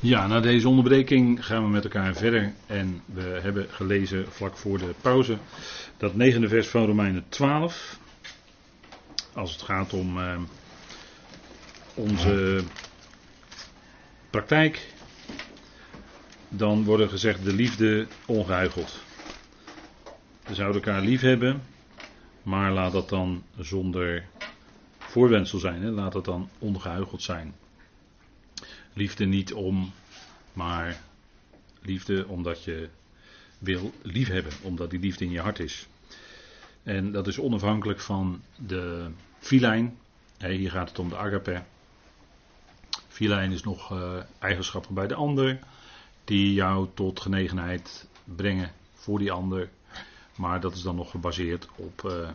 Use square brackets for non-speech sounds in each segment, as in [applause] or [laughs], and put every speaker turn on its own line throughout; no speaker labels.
Ja, na deze onderbreking gaan we met elkaar verder. En we hebben gelezen vlak voor de pauze dat negende vers van Romeinen 12. Als het gaat om eh, onze praktijk, dan wordt er gezegd de liefde ongehuigeld. We zouden elkaar lief hebben, maar laat dat dan zonder voorwensel zijn. Hè? Laat dat dan ongehuigeld zijn. Liefde niet om, maar liefde omdat je wil liefhebben, omdat die liefde in je hart is. En dat is onafhankelijk van de filijn. Hier gaat het om de agape. Filijn is nog uh, eigenschappen bij de ander die jou tot genegenheid brengen voor die ander. Maar dat is dan nog gebaseerd op uh,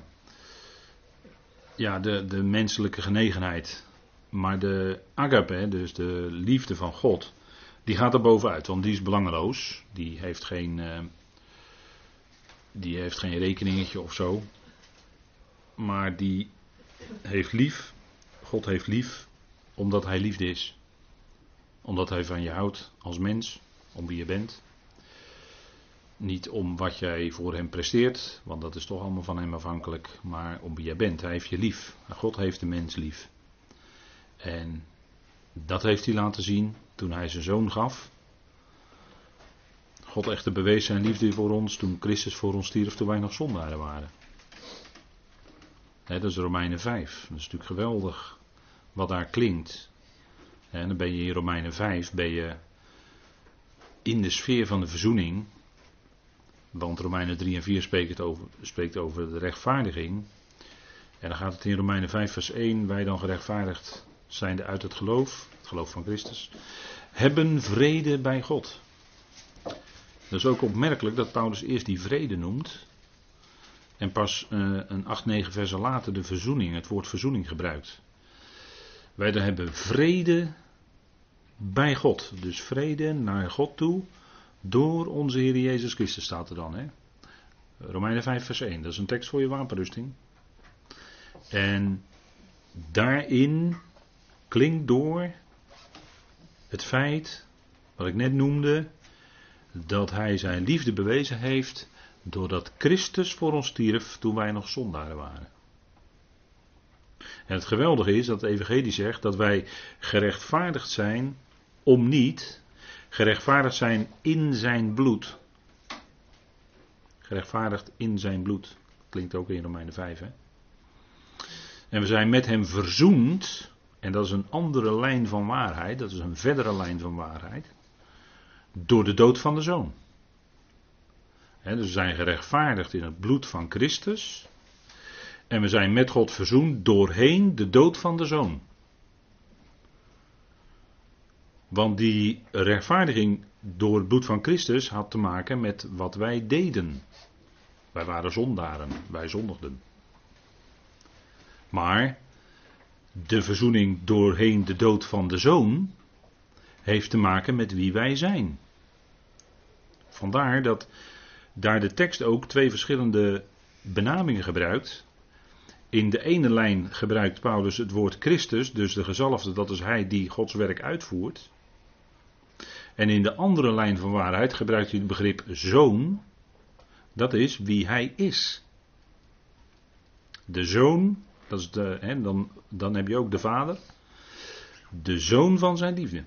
ja, de, de menselijke genegenheid. Maar de agape, dus de liefde van God, die gaat er bovenuit, want die is belangeloos. Die heeft geen, uh, die heeft geen rekeningetje of zo. Maar die heeft lief, God heeft lief, omdat hij liefde is. Omdat hij van je houdt als mens, om wie je bent. Niet om wat jij voor hem presteert, want dat is toch allemaal van hem afhankelijk, maar om wie jij bent. Hij heeft je lief. God heeft de mens lief. En dat heeft hij laten zien toen hij zijn zoon gaf. God echter bewees zijn liefde voor ons toen Christus voor ons stierf toen wij nog zondaren waren. dat is Romeinen 5. Dat is natuurlijk geweldig wat daar klinkt. En dan ben je in Romeinen 5 ben je in de sfeer van de verzoening. Want Romeinen 3 en 4 spreekt over, spreekt over de rechtvaardiging. En dan gaat het in Romeinen 5 vers 1. Wij dan gerechtvaardigd zijnde uit het geloof, het geloof van Christus, hebben vrede bij God. Dat is ook opmerkelijk dat Paulus eerst die vrede noemt. En pas uh, een 8, 9 versen later de verzoening, het woord verzoening gebruikt. Wij dan hebben vrede bij God. Dus vrede naar God toe door onze Heer Jezus Christus staat er dan. Hè? Romeinen 5 vers 1, dat is een tekst voor je wapenrusting. En daarin klinkt door het feit, wat ik net noemde, dat hij zijn liefde bewezen heeft doordat Christus voor ons stierf toen wij nog zondaren waren. En het geweldige is dat de Evangelie zegt dat wij gerechtvaardigd zijn om niet, gerechtvaardigd zijn in zijn bloed. Gerechtvaardigd in zijn bloed. Klinkt ook in Romeinen 5, hè? En we zijn met hem verzoend en dat is een andere lijn van waarheid, dat is een verdere lijn van waarheid, door de dood van de zoon. dus we zijn gerechtvaardigd in het bloed van Christus. En we zijn met God verzoend doorheen de dood van de zoon. Want die rechtvaardiging door het bloed van Christus had te maken met wat wij deden. Wij waren zondaren, wij zondigden. Maar de verzoening doorheen de dood van de zoon heeft te maken met wie wij zijn. Vandaar dat daar de tekst ook twee verschillende benamingen gebruikt. In de ene lijn gebruikt Paulus het woord Christus, dus de gezalfde, dat is hij die Gods werk uitvoert. En in de andere lijn van waarheid gebruikt hij het begrip zoon, dat is wie hij is. De zoon dat is de, hè, dan, dan heb je ook de vader. De zoon van zijn liefde.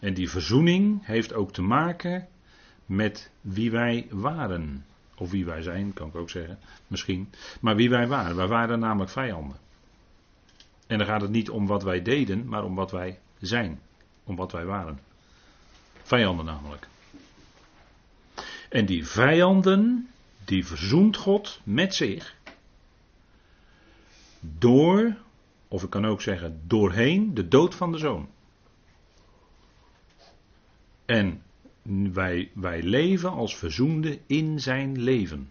En die verzoening heeft ook te maken met wie wij waren. Of wie wij zijn, kan ik ook zeggen. Misschien. Maar wie wij waren. Wij waren namelijk vijanden. En dan gaat het niet om wat wij deden, maar om wat wij zijn. Om wat wij waren. Vijanden namelijk. En die vijanden, die verzoent God met zich door, of ik kan ook zeggen doorheen, de dood van de zoon. En wij, wij leven als verzoende in zijn leven.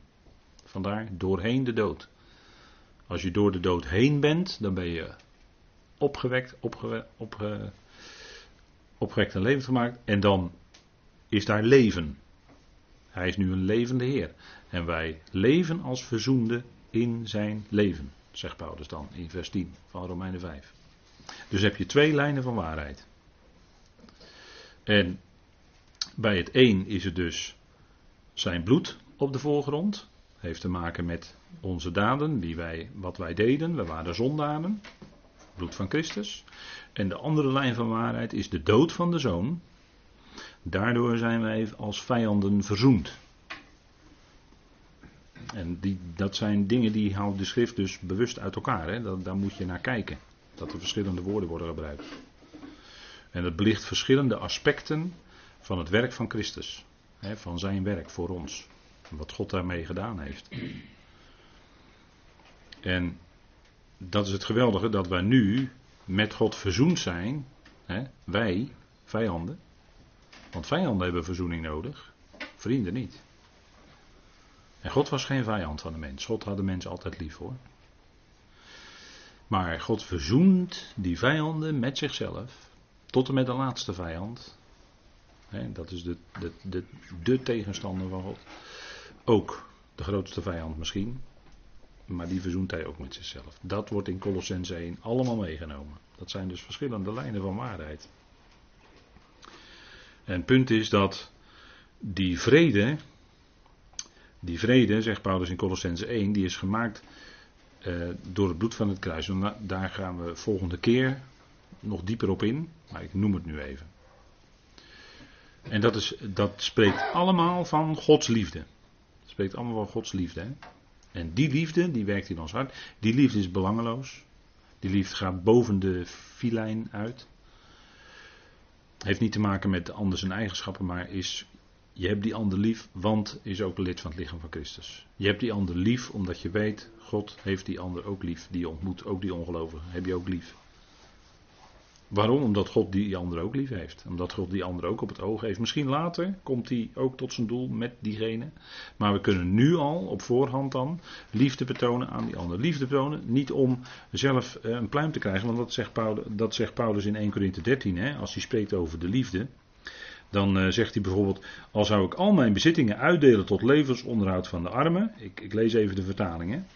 Vandaar doorheen de dood. Als je door de dood heen bent, dan ben je opgewekt, opge, opge, opgewekt en levend gemaakt. En dan is daar leven. Hij is nu een levende Heer. En wij leven als verzoende in zijn leven zegt Paulus dan in vers 10 van Romeinen 5. Dus heb je twee lijnen van waarheid. En bij het een is het dus zijn bloed op de voorgrond. Heeft te maken met onze daden, wie wij, wat wij deden. We waren zondaren. Bloed van Christus. En de andere lijn van waarheid is de dood van de zoon. Daardoor zijn wij als vijanden verzoend. En die, dat zijn dingen die haalt de schrift dus bewust uit elkaar. Hè? Dat, daar moet je naar kijken. Dat er verschillende woorden worden gebruikt. En het belicht verschillende aspecten van het werk van Christus. Hè? Van zijn werk voor ons. Wat God daarmee gedaan heeft. En dat is het geweldige dat wij nu met God verzoend zijn. Hè? Wij, vijanden. Want vijanden hebben verzoening nodig. Vrienden niet. En God was geen vijand van de mens. God had de mens altijd lief hoor. Maar God verzoent die vijanden met zichzelf. Tot en met de laatste vijand. dat is de, de, de, de tegenstander van God. Ook de grootste vijand misschien. Maar die verzoent hij ook met zichzelf. Dat wordt in Colossense 1 allemaal meegenomen. Dat zijn dus verschillende lijnen van waarheid. En punt is dat die vrede, die vrede, zegt Paulus in Colossense 1, die is gemaakt uh, door het bloed van het kruis. En daar gaan we volgende keer nog dieper op in, maar ik noem het nu even. En dat, is, dat spreekt allemaal van Gods liefde. Het spreekt allemaal van Gods liefde. Hè? En die liefde, die werkt in ons hart. Die liefde is belangeloos. Die liefde gaat boven de filijn uit. Heeft niet te maken met de ander zijn eigenschappen, maar is je hebt die ander lief, want is ook lid van het lichaam van Christus. Je hebt die ander lief omdat je weet, God heeft die ander ook lief. Die je ontmoet, ook die ongelovigen, heb je ook lief. Waarom? Omdat God die ander ook lief heeft. Omdat God die ander ook op het oog heeft. Misschien later komt hij ook tot zijn doel met diegene. Maar we kunnen nu al op voorhand dan liefde betonen aan die ander. Liefde betonen, niet om zelf eh, een pluim te krijgen. Want dat zegt Paulus, dat zegt Paulus in 1 Corinthië 13. Hè, als hij spreekt over de liefde. Dan uh, zegt hij bijvoorbeeld, al zou ik al mijn bezittingen uitdelen tot levensonderhoud van de armen. Ik, ik lees even de vertalingen.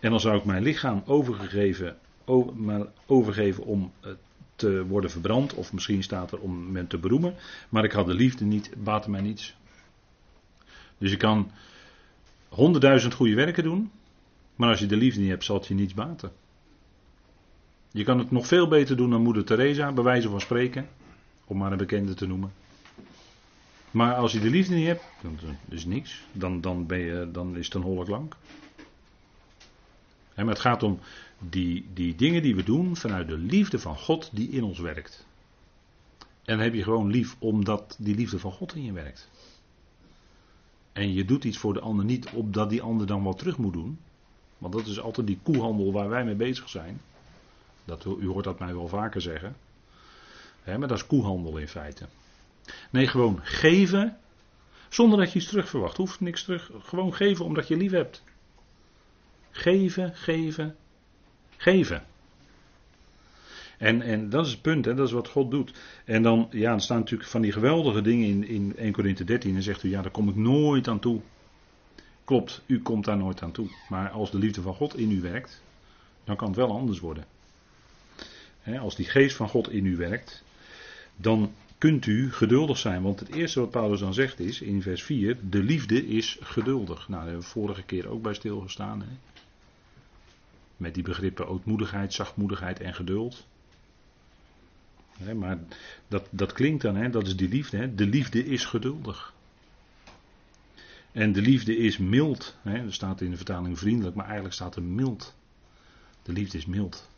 En dan zou ik mijn lichaam overgegeven, over, overgeven om uh, te worden verbrand. Of misschien staat er om men te beroemen. Maar ik had de liefde niet, baatte mij niets. Dus je kan honderdduizend goede werken doen. Maar als je de liefde niet hebt, zal het je niets baten. Je kan het nog veel beter doen dan moeder Teresa, bij wijze van spreken. Om maar een bekende te noemen. Maar als je de liefde niet hebt, dan is niks. Dan, dan, ben je, dan is het een holle klank. maar het gaat om die, die dingen die we doen vanuit de liefde van God die in ons werkt. En heb je gewoon lief omdat die liefde van God in je werkt. En je doet iets voor de ander niet opdat die ander dan wat terug moet doen. Want dat is altijd die koehandel waar wij mee bezig zijn. Dat, u hoort dat mij wel vaker zeggen. maar dat is koehandel in feite. Nee, gewoon geven. Zonder dat je iets terug verwacht. Hoeft niks terug. Gewoon geven omdat je lief hebt. Geven, geven, geven. En, en dat is het punt, hè, dat is wat God doet. En dan, ja, er staan natuurlijk van die geweldige dingen in, in 1 Corinthe 13. En zegt u, ja, daar kom ik nooit aan toe. Klopt, u komt daar nooit aan toe. Maar als de liefde van God in u werkt, dan kan het wel anders worden. als die geest van God in u werkt, dan kunt u geduldig zijn. Want het eerste wat Paulus dan zegt is, in vers 4, de liefde is geduldig. Nou, daar hebben we vorige keer ook bij stilgestaan. Hè? Met die begrippen ootmoedigheid, zachtmoedigheid en geduld. maar dat, dat klinkt dan, hè, dat is die liefde. Hè? De liefde is geduldig. En de liefde is mild. Hè? Er staat in de vertaling vriendelijk, maar eigenlijk staat er mild. De liefde is mild.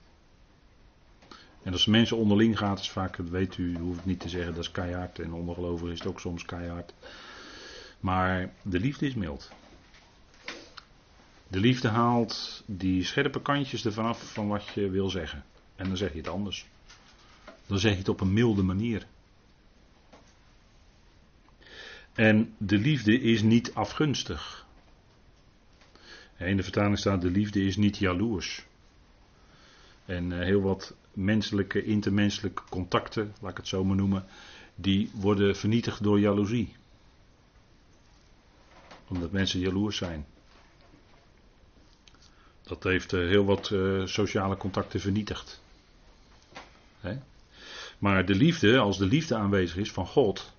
En als mensen onderling gaat, is vaak, weet u, hoeft niet te zeggen, dat is keihard. En ondergelovigen is het ook soms keihard. Maar de liefde is mild. De liefde haalt die scherpe kantjes ervan af van wat je wil zeggen. En dan zeg je het anders. Dan zeg je het op een milde manier. En de liefde is niet afgunstig. In de vertaling staat: de liefde is niet jaloers. En eh, heel wat menselijke, intermenselijke contacten, laat ik het zo maar noemen, die worden vernietigd door jaloezie. Omdat mensen jaloers zijn. Dat heeft eh, heel wat eh, sociale contacten vernietigd. Maar de liefde, als de liefde aanwezig is van God,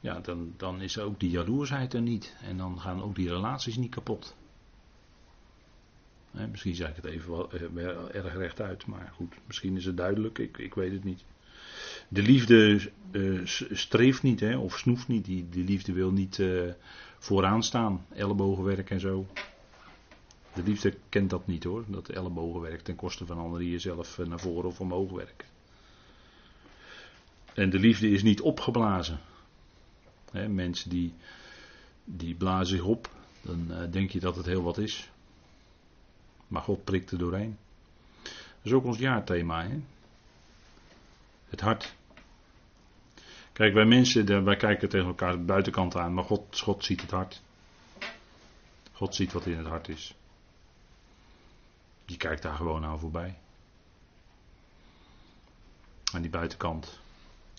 ja, dan, dan is ook die jaloersheid er niet. En dan gaan ook die relaties niet kapot. Misschien zeg ik het even wel, eh, erg rechtuit, maar goed, misschien is het duidelijk, ik, ik weet het niet. De liefde uh, streeft niet, hè, of snoeft niet. Die, die liefde wil niet uh, vooraan staan, ellebogenwerk en zo. De liefde kent dat niet hoor, dat ellebogenwerk ten koste van anderen die jezelf naar voren of omhoog werken. En de liefde is niet opgeblazen mensen die, die blazen zich op, dan denk je dat het heel wat is. Maar God prikt er doorheen. Dat is ook ons jaarthema. Hè? Het hart. Kijk, wij mensen, wij kijken tegen elkaar de buitenkant aan, maar God, God ziet het hart. God ziet wat in het hart is. Je kijkt daar gewoon aan voorbij. Aan die buitenkant.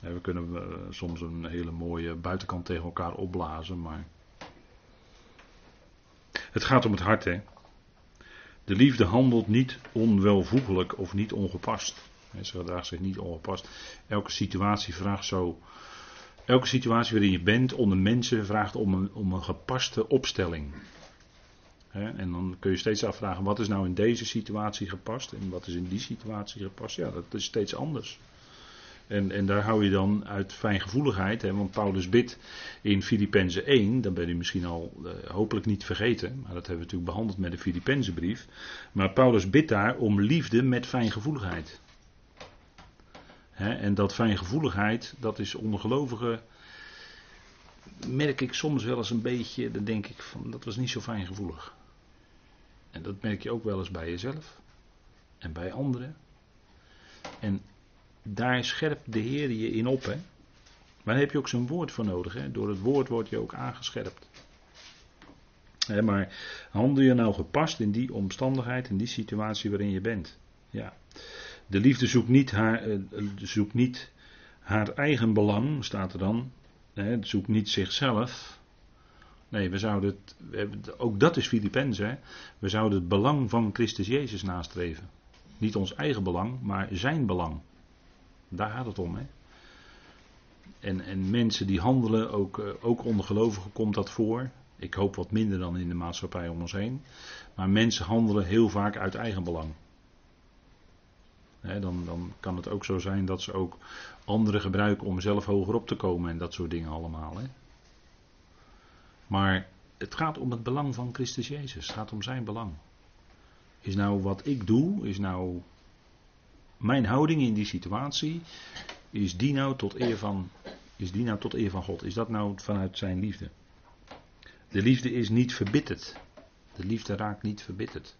We kunnen eh, soms een hele mooie buitenkant tegen elkaar opblazen, maar. Het gaat om het hart, hè. De liefde handelt niet onwelvoegelijk of niet ongepast. Ze gedraagt zich niet ongepast. Elke situatie vraagt zo. Elke situatie waarin je bent onder mensen vraagt om een, om een gepaste opstelling. En dan kun je steeds afvragen: wat is nou in deze situatie gepast en wat is in die situatie gepast? Ja, dat is steeds anders. En, en daar hou je dan uit fijngevoeligheid, hè, want Paulus bidt in Filippenzen 1, dan ben je misschien al uh, hopelijk niet vergeten, maar dat hebben we natuurlijk behandeld met de Filippenzenbrief. Maar Paulus bidt daar om liefde met fijngevoeligheid. Hè, en dat fijngevoeligheid, dat is onder gelovigen, merk ik soms wel eens een beetje, dan denk ik van dat was niet zo fijngevoelig. En dat merk je ook wel eens bij jezelf en bij anderen. En daar scherpt de Heer je in op. Hè? Maar daar heb je ook zijn woord voor nodig. Hè? Door het woord word je ook aangescherpt. Hè, maar handel je nou gepast in die omstandigheid, in die situatie waarin je bent? Ja. De liefde zoekt niet haar, uh, zoekt niet haar eigen belang, staat er dan. Hè, zoekt niet zichzelf. Nee, we zouden ook dat is Filippenzen. We zouden het belang van Christus Jezus nastreven. Niet ons eigen belang, maar zijn belang. Daar gaat het om. Hè? En, en mensen die handelen, ook, uh, ook gelovigen komt dat voor. Ik hoop wat minder dan in de maatschappij om ons heen. Maar mensen handelen heel vaak uit eigen belang. dan, dan kan het ook zo zijn dat ze ook anderen gebruiken om zelf hoger op te komen en dat soort dingen allemaal. Hè? Maar het gaat om het belang van Christus Jezus. Het gaat om zijn belang. Is nou wat ik doe, is nou mijn houding in die situatie, is die nou tot eer van, is die nou tot eer van God? Is dat nou vanuit zijn liefde? De liefde is niet verbitterd. De liefde raakt niet verbitterd.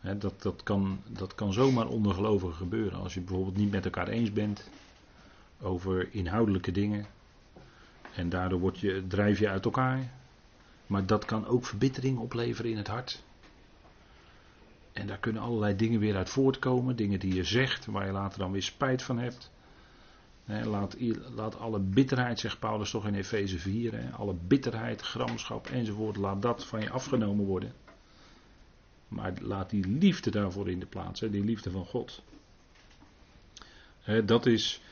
dat, dat, kan, dat kan zomaar onder gelovigen gebeuren. Als je bijvoorbeeld niet met elkaar eens bent over inhoudelijke dingen. En daardoor word je, drijf je uit elkaar. Maar dat kan ook verbittering opleveren in het hart. En daar kunnen allerlei dingen weer uit voortkomen. Dingen die je zegt, waar je later dan weer spijt van hebt. laat, laat, alle bitterheid, zegt Paulus toch in Efeze 4, alle bitterheid, gramschap enzovoort, laat dat van je afgenomen worden. Maar laat die liefde daarvoor in de plaats, die liefde van God. dat is,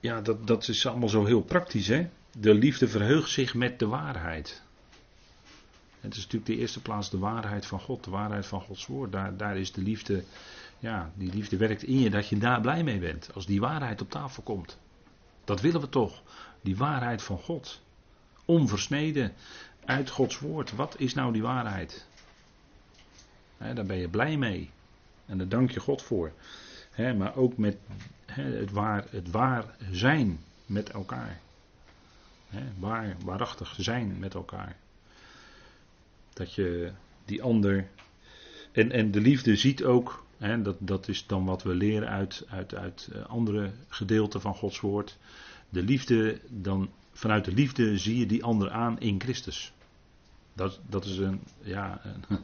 ja, dat, dat is allemaal zo heel praktisch. Hè? De liefde verheugt zich met de waarheid. Het is natuurlijk de eerste plaats de waarheid van God, de waarheid van Gods woord. Daar, daar is de liefde, ja, die liefde werkt in je dat je daar blij mee bent. Als die waarheid op tafel komt. Dat willen we toch. Die waarheid van God. Onversneden uit Gods woord. Wat is nou die waarheid? daar ben je blij mee. En daar dank je God voor. maar ook met het, waar, het waar zijn met elkaar. waar, waarachtig zijn met elkaar. Dat je die ander. En, en de liefde ziet ook, hè, dat, dat is dan wat we leren uit, uit, uit eh, andere gedeelten van Gods woord. De liefde, dan vanuit de liefde zie je die ander aan in Christus. Dat, dat is een, ja, een,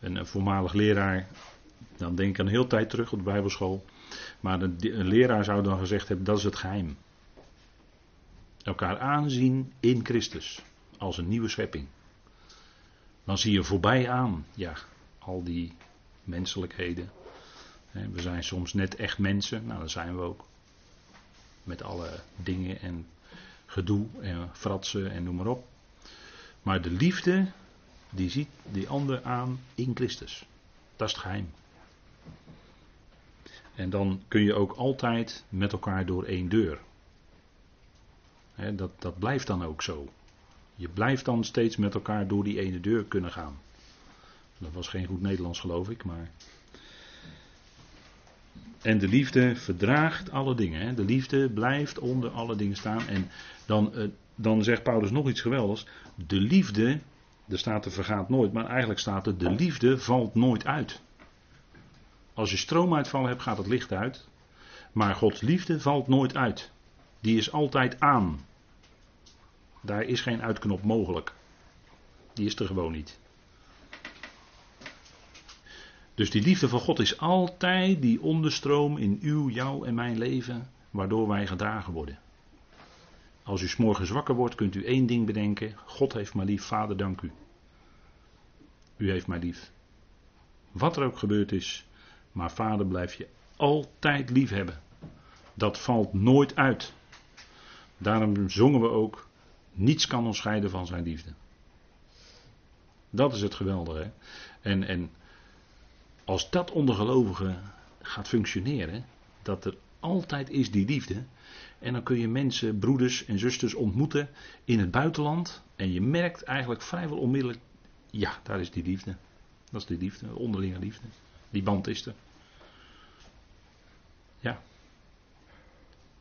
[laughs] een voormalig leraar. Dan denk ik aan heel tijd terug op de Bijbelschool. Maar een, een leraar zou dan gezegd hebben: dat is het geheim. Elkaar aanzien in Christus. Als een nieuwe schepping. Dan zie je voorbij aan, ja, al die menselijkheden. We zijn soms net echt mensen, nou dat zijn we ook. Met alle dingen en gedoe en fratsen en noem maar op. Maar de liefde, die ziet die ander aan in Christus. Dat is het geheim. En dan kun je ook altijd met elkaar door één deur. dat, dat blijft dan ook zo. Je blijft dan steeds met elkaar door die ene deur kunnen gaan. Dat was geen goed Nederlands, geloof ik, maar. En de liefde verdraagt alle dingen. Hè. De liefde blijft onder alle dingen staan. En dan, eh, dan zegt Paulus nog iets geweldigs. De liefde, er staat er vergaat nooit, maar eigenlijk staat er de liefde valt nooit uit. Als je stroomuitval hebt, gaat het licht uit. Maar Gods liefde valt nooit uit. Die is altijd aan. Daar is geen uitknop mogelijk. Die is er gewoon niet. Dus die liefde van God is altijd die onderstroom in uw, jou en mijn leven, waardoor wij gedragen worden. Als u s'morgens wakker wordt, kunt u één ding bedenken: God heeft mij lief, Vader, dank u. U heeft mij lief. Wat er ook gebeurd is, maar Vader blijf je altijd lief hebben. Dat valt nooit uit. Daarom zongen we ook: niets kan ons scheiden van zijn liefde. Dat is het geweldige. En, en als dat onder gelovigen gaat functioneren, dat er altijd is die liefde, en dan kun je mensen, broeders en zusters ontmoeten in het buitenland, en je merkt eigenlijk vrijwel onmiddellijk, ja, daar is die liefde. Dat is die liefde, onderlinge liefde. Die band is er. Ja.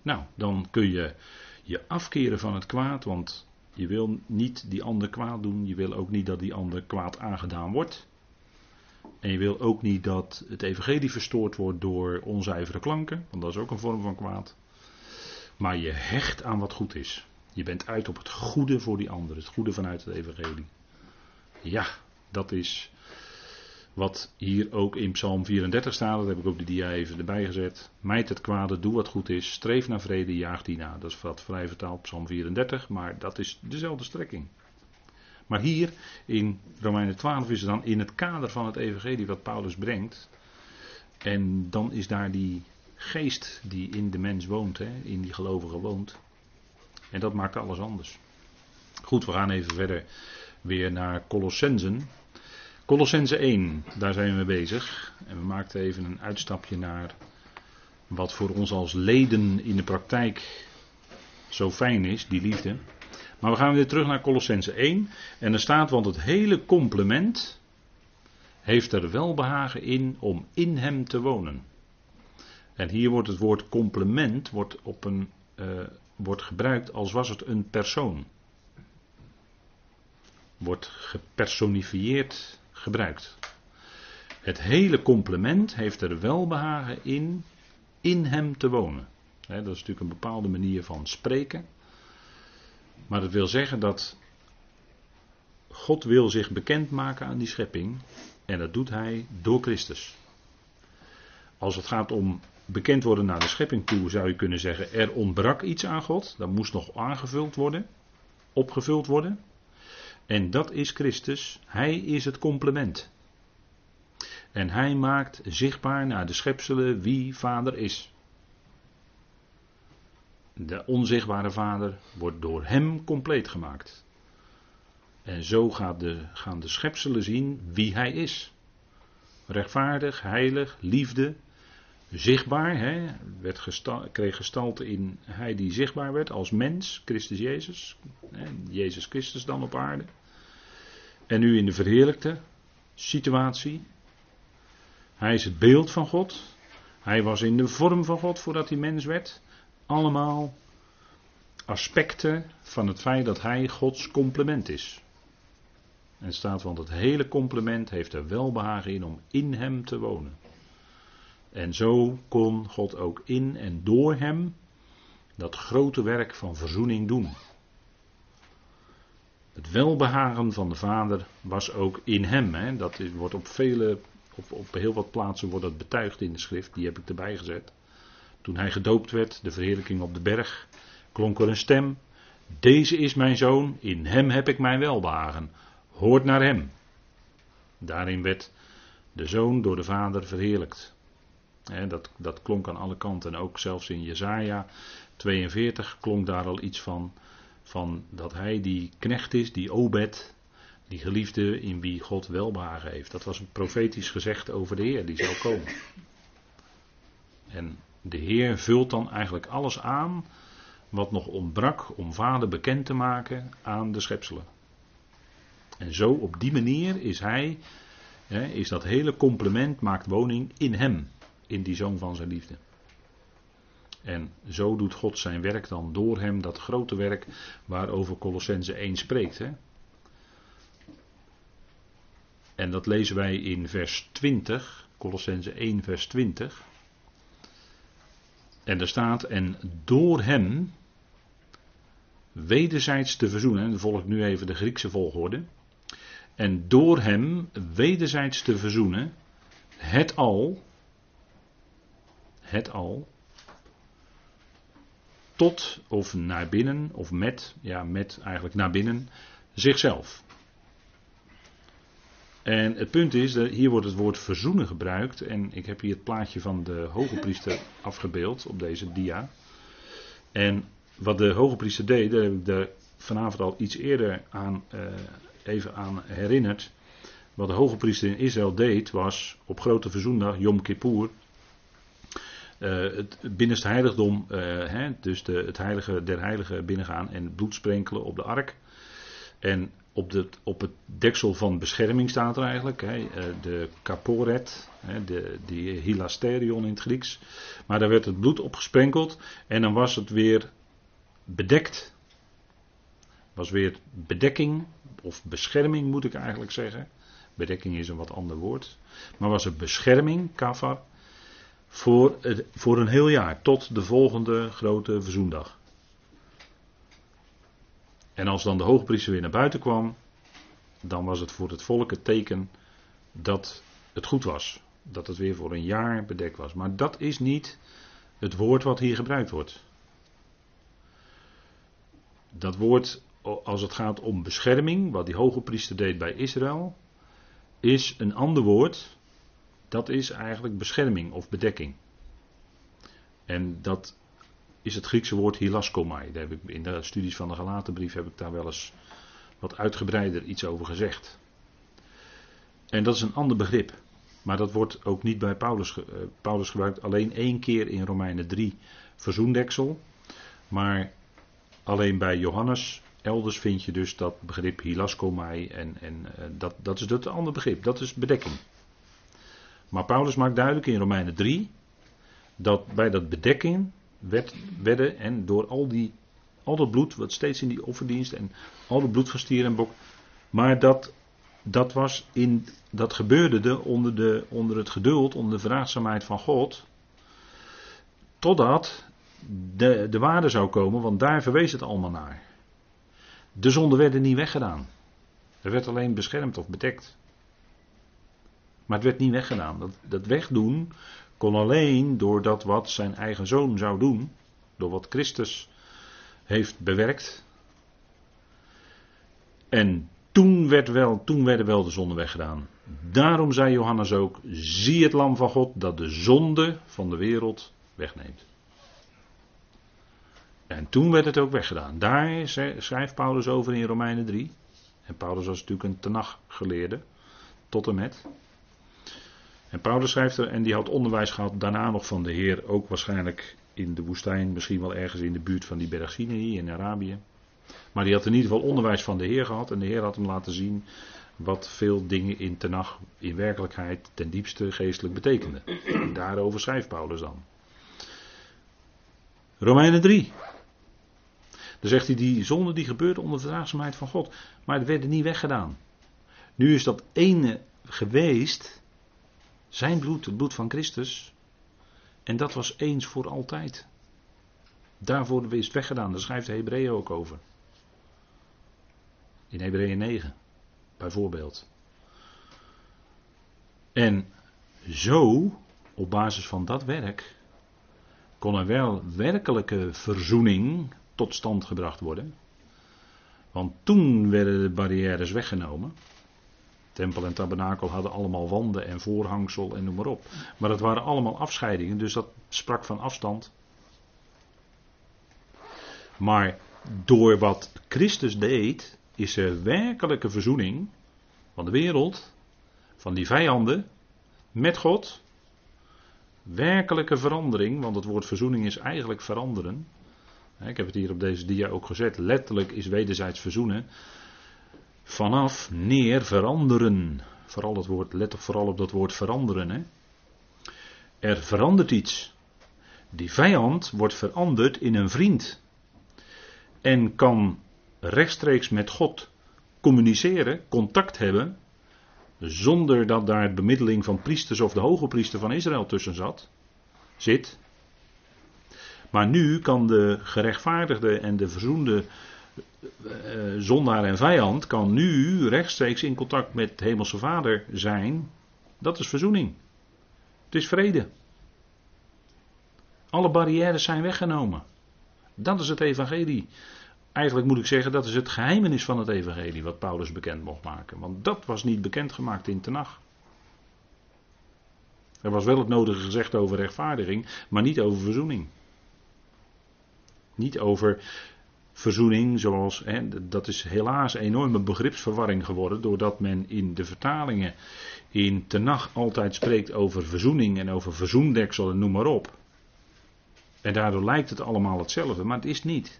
Nou, dan kun je je afkeren van het kwaad, want je wil niet die ander kwaad doen, je wil ook niet dat die ander kwaad aangedaan wordt. En je wil ook niet dat het evangelie verstoord wordt door onzuivere klanken, want dat is ook een vorm van kwaad. Maar je hecht aan wat goed is. Je bent uit op het goede voor die ander, het goede vanuit het evangelie. Ja, dat is wat hier ook in Psalm 34 staat, dat heb ik op de dia even erbij gezet. Mijt het kwade, doe wat goed is, streef naar vrede, jaag die na. Dat is wat vrij vertaald, Psalm 34, maar dat is dezelfde strekking. Maar hier in Romeinen 12 is het dan in het kader van het evangelie wat Paulus brengt. En dan is daar die geest die in de mens woont, hè, in die gelovige woont. En dat maakt alles anders. Goed, we gaan even verder weer naar Colossensen. Colossense 1, daar zijn we bezig. En we maakten even een uitstapje naar wat voor ons als leden in de praktijk zo fijn is, die liefde. Maar we gaan weer terug naar Colossense 1. En er staat, want het hele complement heeft er welbehagen in om in hem te wonen. En hier wordt het woord complement wordt op een, uh, wordt gebruikt als was het een persoon. Wordt gepersonifieerd gebruikt. Het hele complement heeft er welbehagen in in hem te wonen. dat is natuurlijk een bepaalde manier van spreken. Maar dat wil zeggen dat God wil zich bekendmaken aan die schepping. En dat doet hij door Christus. Als het gaat om bekend worden naar de schepping toe, zou je kunnen zeggen: er ontbrak iets aan God. Dat moest nog aangevuld worden, opgevuld worden. En dat is Christus. Hij is het complement. En hij maakt zichtbaar naar de schepselen wie vader is. De onzichtbare vader wordt door hem compleet gemaakt. En zo gaat de, gaan de schepselen zien wie hij is. Rechtvaardig, heilig, liefde, zichtbaar. Hè, werd kreeg gestalte in hij die zichtbaar werd als mens, Christus Jezus. Jezus Christus dan op aarde. En nu in de verheerlijkte situatie. Hij is het beeld van God. Hij was in de vorm van God voordat hij mens werd. Allemaal aspecten van het feit dat hij Gods complement is. En staat, want het hele complement heeft er welbehagen in om in hem te wonen. En zo kon God ook in en door hem dat grote werk van verzoening doen. Welbehagen van de Vader was ook in hem. Hè. Dat wordt op vele, op, op heel wat plaatsen wordt dat betuigd in de schrift. Die heb ik erbij gezet. Toen hij gedoopt werd, de verheerlijking op de berg, klonk er een stem. Deze is mijn zoon, in hem heb ik mijn welbehagen. Hoort naar hem. Daarin werd de zoon door de Vader verheerlijkt. dat, dat klonk aan alle kanten. En ook zelfs in Jezaja 42 klonk daar al iets van. Van dat hij die knecht is, die Obed, die geliefde in wie God welbehagen heeft. Dat was een profetisch gezegd over de Heer die zou komen. En de Heer vult dan eigenlijk alles aan wat nog ontbrak om vader bekend te maken aan de schepselen. En zo op die manier is hij, is dat hele complement maakt woning in hem, in die zoon van zijn liefde. En zo doet God zijn werk dan door hem, dat grote werk waarover Colossense 1 spreekt. Hè? En dat lezen wij in vers 20, Colossense 1, vers 20. En er staat, en door hem wederzijds te verzoenen, en dan volg ik nu even de Griekse volgorde. En door hem wederzijds te verzoenen, het al, het al, tot of naar binnen, of met, ja, met eigenlijk naar binnen, zichzelf. En het punt is, dat hier wordt het woord verzoenen gebruikt. En ik heb hier het plaatje van de hoge priester [laughs] afgebeeld op deze dia. En wat de hoge priester deed, daar heb ik er vanavond al iets eerder aan, uh, even aan herinnerd. Wat de hoge priester in Israël deed, was op grote verzoendag, Yom Kippur, het binnenste heiligdom, uh, hè, dus de, het heilige der heiligen binnengaan en bloed sprenkelen op de ark. En op, de, op het deksel van bescherming staat er eigenlijk, hè, eh, de caporet, hè, de, die hilasterion in het Grieks. Maar daar werd het bloed op gesprenkeld en dan was het weer bedekt. Was weer bedekking, of bescherming moet ik eigenlijk zeggen. Bedekking is een wat ander woord. Maar was het bescherming, kafar, voor, voor een heel jaar, tot de volgende grote verzoendag. En als dan de hoogpriester weer naar buiten kwam, dan was het voor het volk het teken dat het goed was. Dat het weer voor een jaar bedekt was. Maar dat is niet het woord wat hier gebruikt wordt. Dat woord, als het gaat om bescherming, wat die hoge priester deed bij Israël, is een ander woord. Dat is eigenlijk bescherming of bedekking. En dat is het Griekse woord hilaskomai. Daar heb ik, in de studies van de Galatenbrief heb ik daar wel eens wat uitgebreider iets over gezegd. En dat is een ander begrip. Maar dat wordt ook niet bij Paulus, uh, Paulus gebruikt. Alleen één keer in Romeinen 3 verzoendeksel. Maar alleen bij Johannes elders vind je dus dat begrip hilaskomai. En, en uh, dat, dat is het andere begrip. Dat is bedekking. Maar Paulus maakt duidelijk in Romeinen 3 dat bij dat bedekking werd, werden en door al, die, al dat bloed, wat steeds in die offerdienst en al dat bloed van stier en bok, maar dat, dat, was in, dat gebeurde de, onder, de, onder het geduld, onder de vraagzaamheid van God, totdat de, de waarde zou komen, want daar verwees het allemaal naar. De zonden werden niet weggedaan. Er werd alleen beschermd of bedekt. Maar het werd niet weggedaan. Dat, dat wegdoen kon alleen door dat wat zijn eigen zoon zou doen, door wat Christus heeft bewerkt. En toen, werd wel, toen werden wel de zonden weggedaan. Daarom zei Johannes ook: Zie het Lam van God dat de zonde van de wereld wegneemt. En toen werd het ook weggedaan. Daar schrijft Paulus over in Romeinen 3. En Paulus was natuurlijk een tenag geleerde, tot en met. En Paulus schrijft er, en die had onderwijs gehad daarna nog van de Heer, ook waarschijnlijk in de woestijn, misschien wel ergens in de buurt van die berg in Arabië. Maar die had in ieder geval onderwijs van de Heer gehad en de Heer had hem laten zien wat veel dingen in Tenach in werkelijkheid ten diepste geestelijk betekenden. En daarover schrijft Paulus dan. Romeinen 3. Dan zegt hij, die zonde die gebeurde onder de verdraagzaamheid van God. Maar het werd niet weggedaan. Nu is dat ene geweest zijn bloed, het bloed van Christus. En dat was eens voor altijd. Daarvoor is het weggedaan. Daar schrijft de Hebreeën ook over. In Hebreeën 9, bijvoorbeeld. En zo, op basis van dat werk, kon er wel werkelijke verzoening tot stand gebracht worden. Want toen werden de barrières weggenomen. Tempel en tabernakel hadden allemaal wanden en voorhangsel en noem maar op. Maar dat waren allemaal afscheidingen, dus dat sprak van afstand. Maar door wat Christus deed, is er werkelijke verzoening van de wereld, van die vijanden, met God. Werkelijke verandering, want het woord verzoening is eigenlijk veranderen. Ik heb het hier op deze dia ook gezet. Letterlijk is wederzijds verzoenen. Vanaf neer veranderen. Vooral, het woord, let vooral op dat woord veranderen. Hè. Er verandert iets. Die vijand wordt veranderd in een vriend. En kan rechtstreeks met God communiceren, contact hebben. Zonder dat daar bemiddeling van priesters of de hoge priester van Israël tussen zat. Zit. Maar nu kan de gerechtvaardigde en de verzoende zondaar en vijand kan nu rechtstreeks in contact met Hemelse Vader zijn. Dat is verzoening. Het is vrede. Alle barrières zijn weggenomen. Dat is het evangelie. Eigenlijk moet ik zeggen, dat is het geheimenis van het evangelie wat Paulus bekend mocht maken. Want dat was niet bekendgemaakt in Tenach. Er was wel het nodige gezegd over rechtvaardiging, maar niet over verzoening. Niet over verzoening, zoals, hè, dat is helaas een enorme begripsverwarring geworden, doordat men in de vertalingen in Tenach altijd spreekt over verzoening en over verzoendeksel en noem maar op. En daardoor lijkt het allemaal hetzelfde, maar het is niet.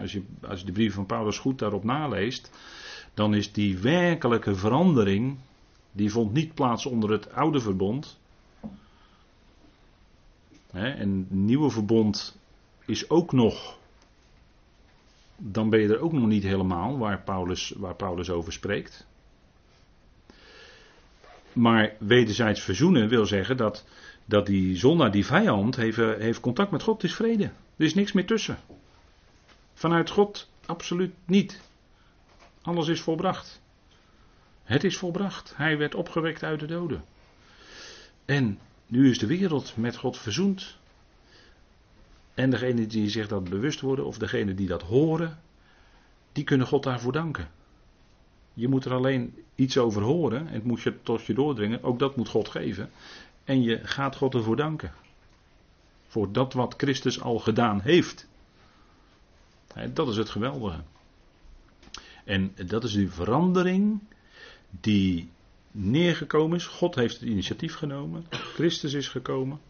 Als je, als je de brief van Paulus goed daarop naleest, dan is die werkelijke verandering, die vond niet plaats onder het oude verbond. En het nieuwe verbond is ook nog, dan ben je er ook nog niet helemaal waar Paulus, waar Paulus over spreekt. Maar wederzijds verzoenen wil zeggen dat, dat die zondaar, die vijand, heeft, heeft contact met God, het is vrede. Er is niks meer tussen. Vanuit God absoluut niet. Alles is volbracht. Het is volbracht. Hij werd opgewekt uit de doden. En nu is de wereld met God verzoend. En degene die zich dat bewust worden, of degene die dat horen, die kunnen God daarvoor danken. Je moet er alleen iets over horen, en het moet je tot je doordringen, ook dat moet God geven. En je gaat God ervoor danken. Voor dat wat Christus al gedaan heeft. Dat is het geweldige. En dat is die verandering die neergekomen is. God heeft het initiatief genomen. Christus is gekomen.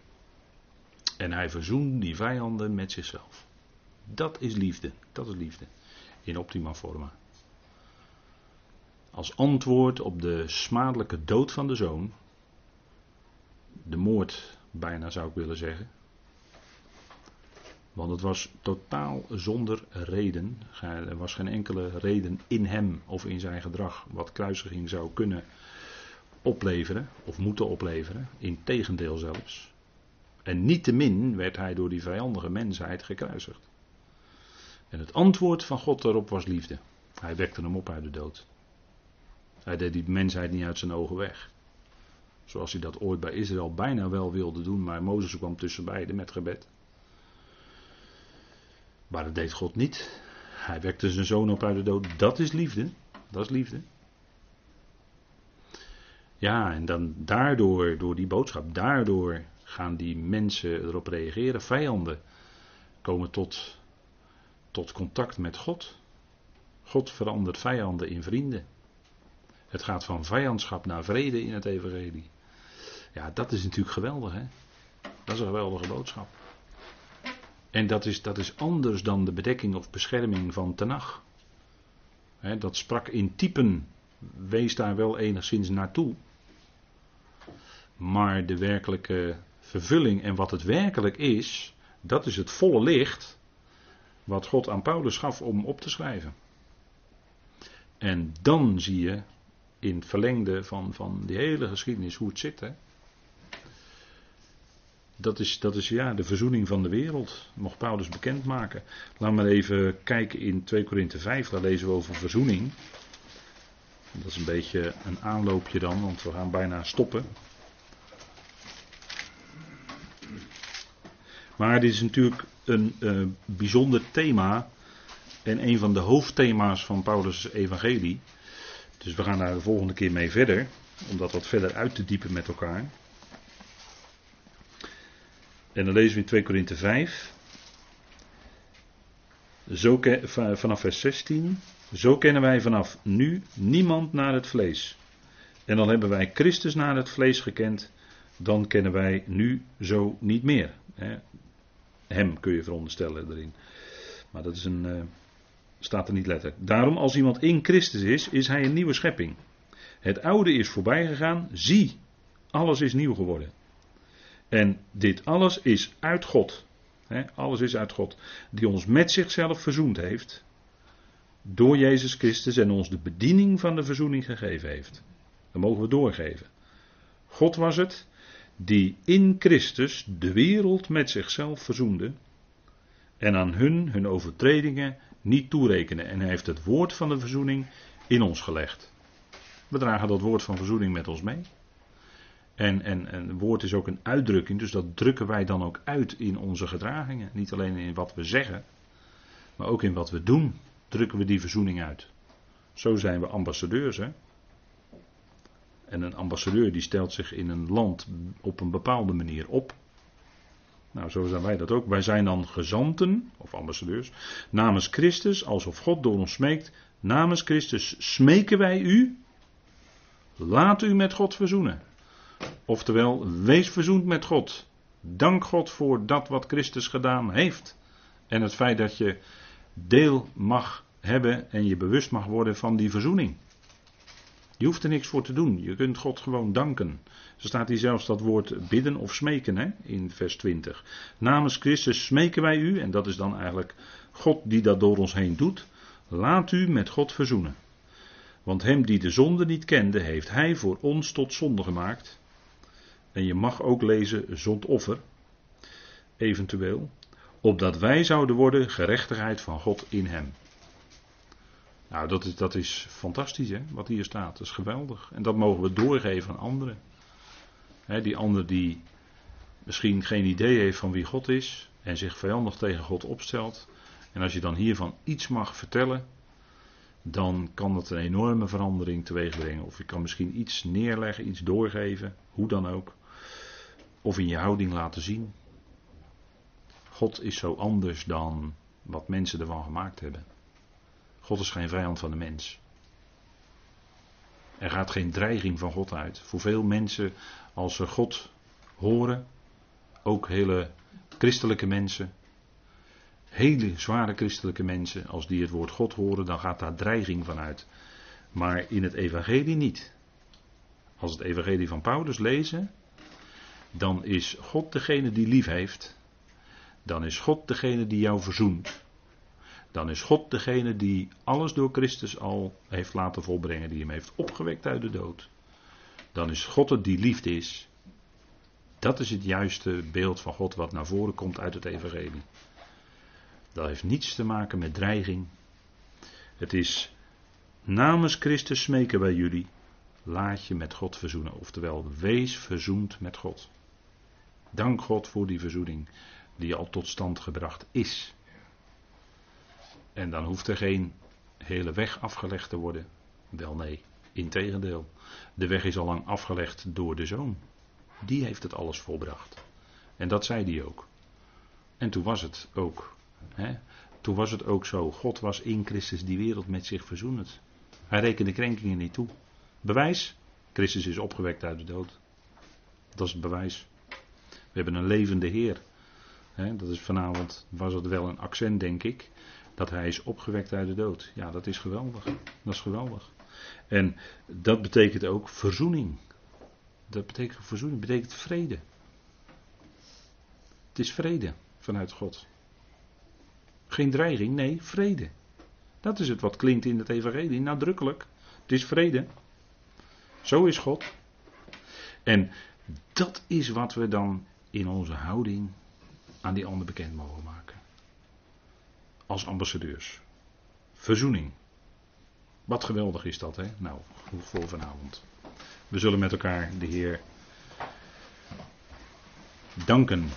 En hij verzoent die vijanden met zichzelf. Dat is liefde. Dat is liefde. In optima forma. Als antwoord op de smadelijke dood van de zoon. De moord, bijna zou ik willen zeggen. Want het was totaal zonder reden. Er was geen enkele reden in hem of in zijn gedrag wat kruisiging zou kunnen opleveren of moeten opleveren. Integendeel zelfs. En niettemin werd hij door die vijandige mensheid gekruisigd. En het antwoord van God daarop was liefde. Hij wekte hem op uit de dood. Hij deed die mensheid niet uit zijn ogen weg. Zoals hij dat ooit bij Israël bijna wel wilde doen, maar Mozes kwam tussen beiden met gebed. Maar dat deed God niet. Hij wekte zijn zoon op uit de dood. Dat is liefde. Dat is liefde. Ja, en dan daardoor, door die boodschap, daardoor gaan die mensen erop reageren. Vijanden komen tot, tot contact met God. God verandert vijanden in vrienden. Het gaat van vijandschap naar vrede in het evangelie. Ja, dat is natuurlijk geweldig, hè? Dat is een geweldige boodschap. En dat is, dat is anders dan de bedekking of bescherming van Tenach. dat sprak in typen, wees daar wel enigszins naartoe. Maar de werkelijke vervulling en wat het werkelijk is, dat is het volle licht wat God aan Paulus gaf om op te schrijven. En dan zie je in het verlengde van, van die hele geschiedenis hoe het zit. Hè? Dat is, dat is ja, de verzoening van de wereld. Mocht Paulus bekendmaken. We maar even kijken in 2 Korinthe 5. Daar lezen we over verzoening. Dat is een beetje een aanloopje dan, want we gaan bijna stoppen. Maar dit is natuurlijk een uh, bijzonder thema. En een van de hoofdthema's van Paulus' evangelie. Dus we gaan daar de volgende keer mee verder, om dat wat verder uit te diepen met elkaar. En dan lezen we in 2 Korinthe 5. Zo, vanaf vers 16. Zo kennen wij vanaf nu niemand naar het vlees. En dan hebben wij Christus naar het vlees gekend. Dan kennen wij nu zo niet meer. Hem kun je veronderstellen erin. Maar dat is een, uh, staat er niet letterlijk. Daarom, als iemand in Christus is, is hij een nieuwe schepping. Het oude is voorbij gegaan. Zie, alles is nieuw geworden. En dit alles is uit God. alles is uit God. Die ons met zichzelf verzoend heeft. Door Jezus Christus en ons de bediening van de verzoening gegeven heeft. Dat mogen we doorgeven. God was het die in Christus de wereld met zichzelf verzoende. En aan hun hun overtredingen niet toerekenen. En hij heeft het woord van de verzoening in ons gelegd. We dragen dat woord van verzoening met ons mee. En, en, en woord is ook een uitdrukking, dus dat drukken wij dan ook uit in onze gedragingen. Niet alleen in wat we zeggen, maar ook in wat we doen, drukken we die verzoening uit. Zo zijn we ambassadeurs. Hè? En een ambassadeur die stelt zich in een land op een bepaalde manier op. Nou, zo zijn wij dat ook. Wij zijn dan gezanten, of ambassadeurs, namens Christus, alsof God door ons smeekt. Namens Christus smeken wij u. Laat u met God verzoenen. Oftewel, wees verzoend met God. Dank God voor dat wat Christus gedaan heeft. En het feit dat je deel mag hebben en je bewust mag worden van die verzoening. Je hoeft er niks voor te doen. Je kunt God gewoon danken. Er staat hier zelfs dat woord bidden of smeken hè, in vers 20. Namens Christus smeken wij u, en dat is dan eigenlijk God die dat door ons heen doet. Laat u met God verzoenen. Want hem die de zonde niet kende, heeft hij voor ons tot zonde gemaakt. En je mag ook lezen zondoffer, eventueel, opdat wij zouden worden gerechtigheid van God in hem. Nou, dat is, dat is fantastisch, hè, wat hier staat. Dat is geweldig. En dat mogen we doorgeven aan anderen. die ander die misschien geen idee heeft van wie God is en zich vijandig tegen God opstelt. En als je dan hiervan iets mag vertellen, dan kan dat een enorme verandering teweeg brengen. Of je kan misschien iets neerleggen, iets doorgeven, hoe dan ook. Of in je houding laten zien. God is zo anders dan wat mensen ervan gemaakt hebben. God is geen vijand van de mens. Er gaat geen dreiging van God uit. Voor veel mensen, als ze God horen, ook hele christelijke mensen, hele zware christelijke mensen, als die het woord God horen, dan gaat daar dreiging van uit. Maar in het evangelie niet. Als het evangelie van Paulus lezen, dan is God degene die lief heeft. Dan is God degene die jou verzoent. Dan is God degene die alles door Christus al heeft laten volbrengen, die hem heeft opgewekt uit de dood. Dan is God het die liefde is. Dat is het juiste beeld van God wat naar voren komt uit het Evangelie. Dat heeft niets te maken met dreiging. Het is namens Christus smeken wij jullie. Laat je met God verzoenen. Oftewel, wees verzoend met God. Dank God voor die verzoening die al tot stand gebracht is. En dan hoeft er geen hele weg afgelegd te worden. Wel nee, integendeel. De weg is al lang afgelegd door de zoon. Die heeft het alles volbracht. En dat zei hij ook. En toen was het ook. Hè? Toen was het ook zo. God was in Christus die wereld met zich verzoenend. Hij rekende krenkingen niet toe. Bewijs? Christus is opgewekt uit de dood. Dat is het bewijs. We hebben een levende Heer. dat is vanavond, was het wel een accent denk ik, dat hij is opgewekt uit de dood. Ja, dat is geweldig. Dat is geweldig. En dat betekent ook verzoening. Dat betekent verzoening, betekent vrede. Het is vrede vanuit God. Geen dreiging, nee, vrede. Dat is het wat klinkt in het evangelie, nadrukkelijk. Het is vrede. Zo is God. En dat is wat we dan in onze houding aan die ander bekend mogen maken als ambassadeurs. Verzoening. Wat geweldig is dat, hè? Nou, goed voor vanavond. We zullen met elkaar de Heer danken.